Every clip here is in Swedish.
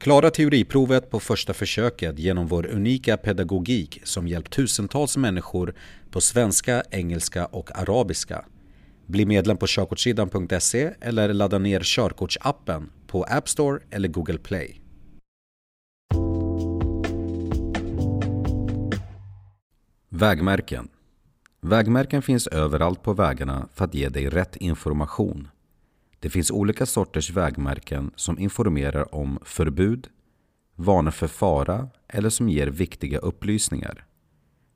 Klara teoriprovet på första försöket genom vår unika pedagogik som hjälpt tusentals människor på svenska, engelska och arabiska. Bli medlem på körkortssidan.se eller ladda ner körkortsappen på App Store eller Google Play. Vägmärken Vägmärken finns överallt på vägarna för att ge dig rätt information. Det finns olika sorters vägmärken som informerar om förbud, varnar för fara eller som ger viktiga upplysningar.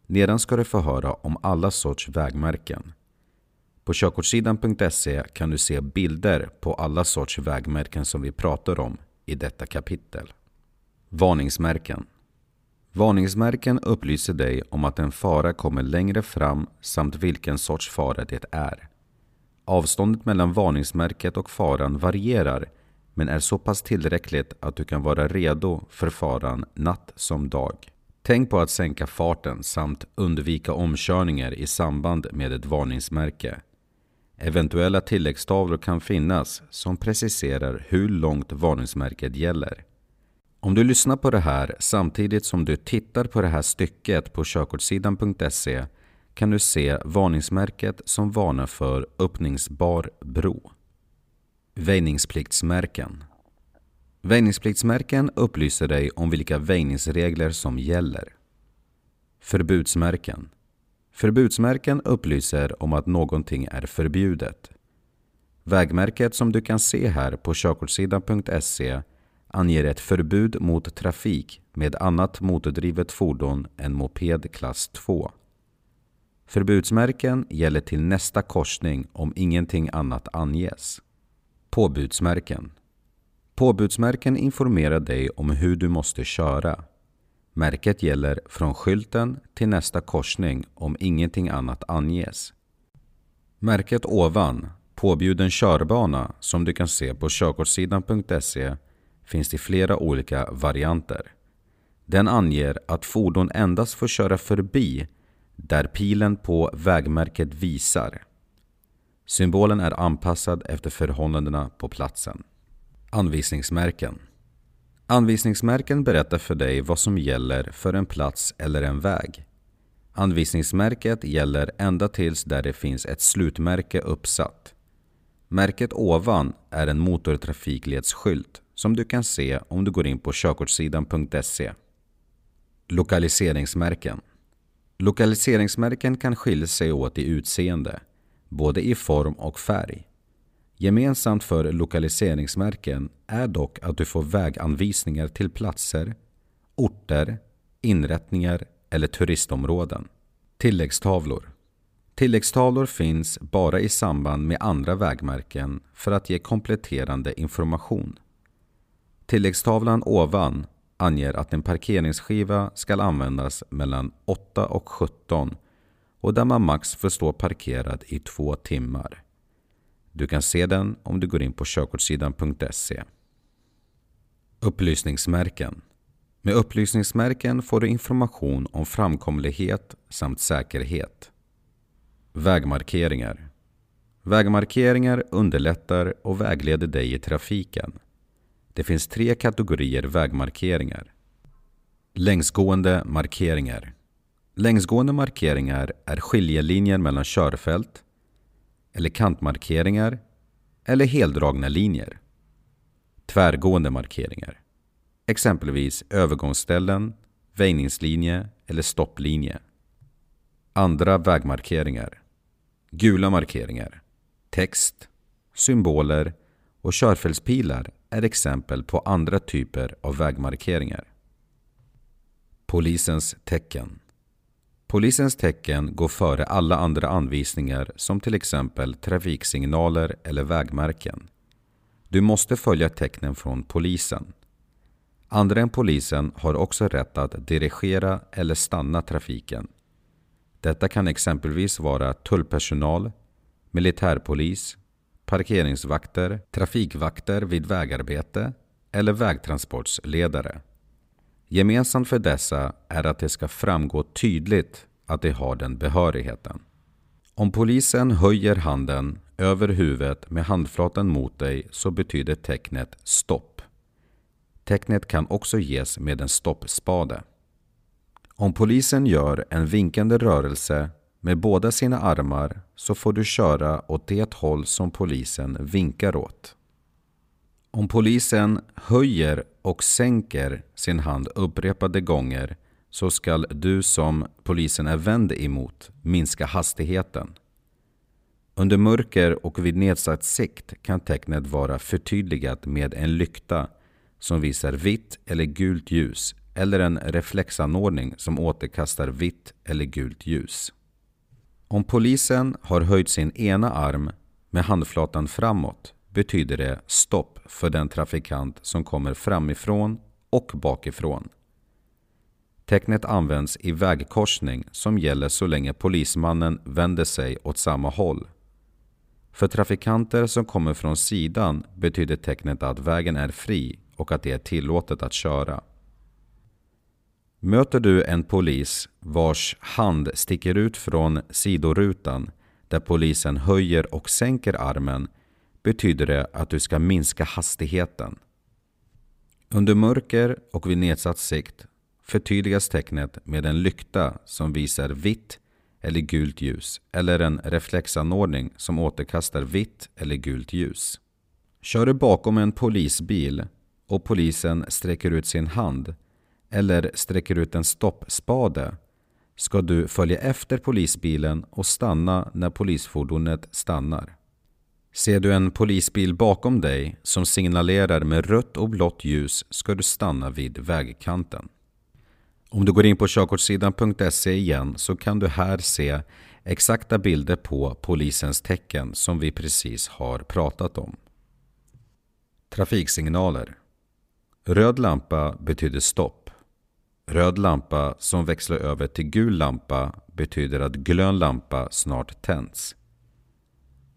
Nedan ska du få höra om alla sorts vägmärken. På körkortssidan.se kan du se bilder på alla sorts vägmärken som vi pratar om i detta kapitel. Varningsmärken Varningsmärken upplyser dig om att en fara kommer längre fram samt vilken sorts fara det är. Avståndet mellan varningsmärket och faran varierar men är så pass tillräckligt att du kan vara redo för faran natt som dag. Tänk på att sänka farten samt undvika omkörningar i samband med ett varningsmärke. Eventuella tilläggstavlor kan finnas som preciserar hur långt varningsmärket gäller. Om du lyssnar på det här samtidigt som du tittar på det här stycket på körkortssidan.se kan du se varningsmärket som varnar för öppningsbar bro. Väjningspliktsmärken Väjningspliktsmärken upplyser dig om vilka väjningsregler som gäller. Förbudsmärken Förbudsmärken upplyser om att någonting är förbjudet. Vägmärket som du kan se här på körkortssidan.se anger ett förbud mot trafik med annat motordrivet fordon än moped klass 2. Förbudsmärken gäller till nästa korsning om ingenting annat anges. Påbudsmärken Påbudsmärken informerar dig om hur du måste köra. Märket gäller från skylten till nästa korsning om ingenting annat anges. Märket ovan, påbjuden körbana, som du kan se på körkortssidan.se finns i flera olika varianter. Den anger att fordon endast får köra förbi där pilen på vägmärket visar. Symbolen är anpassad efter förhållandena på platsen. Anvisningsmärken Anvisningsmärken berättar för dig vad som gäller för en plats eller en väg. Anvisningsmärket gäller ända tills där det finns ett slutmärke uppsatt. Märket ovan är en motortrafikledsskylt som du kan se om du går in på körkortssidan.se. Lokaliseringsmärken Lokaliseringsmärken kan skilja sig åt i utseende, både i form och färg. Gemensamt för lokaliseringsmärken är dock att du får väganvisningar till platser, orter, inrättningar eller turistområden. Tilläggstavlor Tilläggstavlor finns bara i samband med andra vägmärken för att ge kompletterande information. Tilläggstavlan ovan anger att en parkeringsskiva ska användas mellan 8 och 17 och där man max får stå parkerad i två timmar. Du kan se den om du går in på körkortssidan.se. Upplysningsmärken Med upplysningsmärken får du information om framkomlighet samt säkerhet. Vägmarkeringar Vägmarkeringar underlättar och vägleder dig i trafiken. Det finns tre kategorier vägmarkeringar. Längsgående markeringar Längsgående markeringar är skiljelinjer mellan körfält eller kantmarkeringar eller heldragna linjer. Tvärgående markeringar exempelvis övergångsställen, väjningslinje eller stopplinje. Andra vägmarkeringar Gula markeringar Text, symboler och körfältspilar är exempel på andra typer av vägmarkeringar. Polisens tecken Polisens tecken går före alla andra anvisningar som till exempel trafiksignaler eller vägmärken. Du måste följa tecknen från polisen. Andra än polisen har också rätt att dirigera eller stanna trafiken. Detta kan exempelvis vara tullpersonal, militärpolis, parkeringsvakter, trafikvakter vid vägarbete eller vägtransportsledare. Gemensamt för dessa är att det ska framgå tydligt att de har den behörigheten. Om polisen höjer handen över huvudet med handflatan mot dig så betyder tecknet stopp. Tecknet kan också ges med en stoppspade. Om polisen gör en vinkande rörelse med båda sina armar så får du köra åt det håll som polisen vinkar åt. Om polisen höjer och sänker sin hand upprepade gånger så skall du som polisen är vänd emot minska hastigheten. Under mörker och vid nedsatt sikt kan tecknet vara förtydligat med en lykta som visar vitt eller gult ljus eller en reflexanordning som återkastar vitt eller gult ljus. Om polisen har höjt sin ena arm med handflatan framåt betyder det stopp för den trafikant som kommer framifrån och bakifrån. Tecknet används i vägkorsning som gäller så länge polismannen vänder sig åt samma håll. För trafikanter som kommer från sidan betyder tecknet att vägen är fri och att det är tillåtet att köra. Möter du en polis vars hand sticker ut från sidorutan där polisen höjer och sänker armen betyder det att du ska minska hastigheten. Under mörker och vid nedsatt sikt förtydligas tecknet med en lykta som visar vitt eller gult ljus eller en reflexanordning som återkastar vitt eller gult ljus. Kör du bakom en polisbil och polisen sträcker ut sin hand eller sträcker ut en stoppspade ska du följa efter polisbilen och stanna när polisfordonet stannar. Ser du en polisbil bakom dig som signalerar med rött och blått ljus ska du stanna vid vägkanten. Om du går in på körkortssidan.se igen så kan du här se exakta bilder på polisens tecken som vi precis har pratat om. Trafiksignaler Röd lampa betyder stopp. Röd lampa som växlar över till gul lampa betyder att grön lampa snart tänds.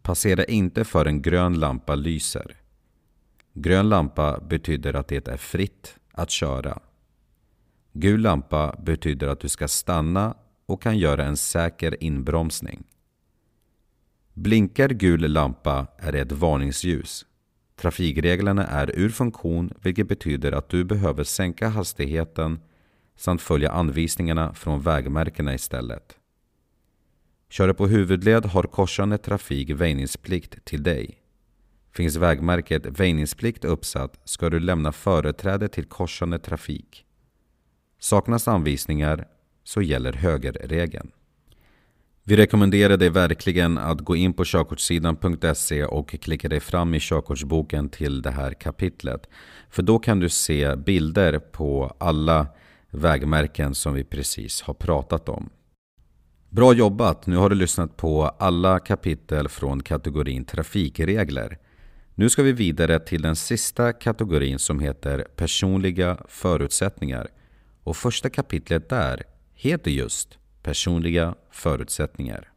Passera inte förrän grön lampa lyser. Grön lampa betyder att det är fritt att köra. Gul lampa betyder att du ska stanna och kan göra en säker inbromsning. Blinkar gul lampa är det ett varningsljus. Trafikreglerna är ur funktion vilket betyder att du behöver sänka hastigheten samt följa anvisningarna från vägmärkena istället. Kör du på huvudled har korsande trafik väjningsplikt till dig. Finns vägmärket väjningsplikt uppsatt ska du lämna företräde till korsande trafik. Saknas anvisningar så gäller högerregeln. Vi rekommenderar dig verkligen att gå in på körkortssidan.se och klicka dig fram i körkortsboken till det här kapitlet. För då kan du se bilder på alla vägmärken som vi precis har pratat om. Bra jobbat! Nu har du lyssnat på alla kapitel från kategorin trafikregler. Nu ska vi vidare till den sista kategorin som heter personliga förutsättningar. Och första kapitlet där heter just personliga förutsättningar.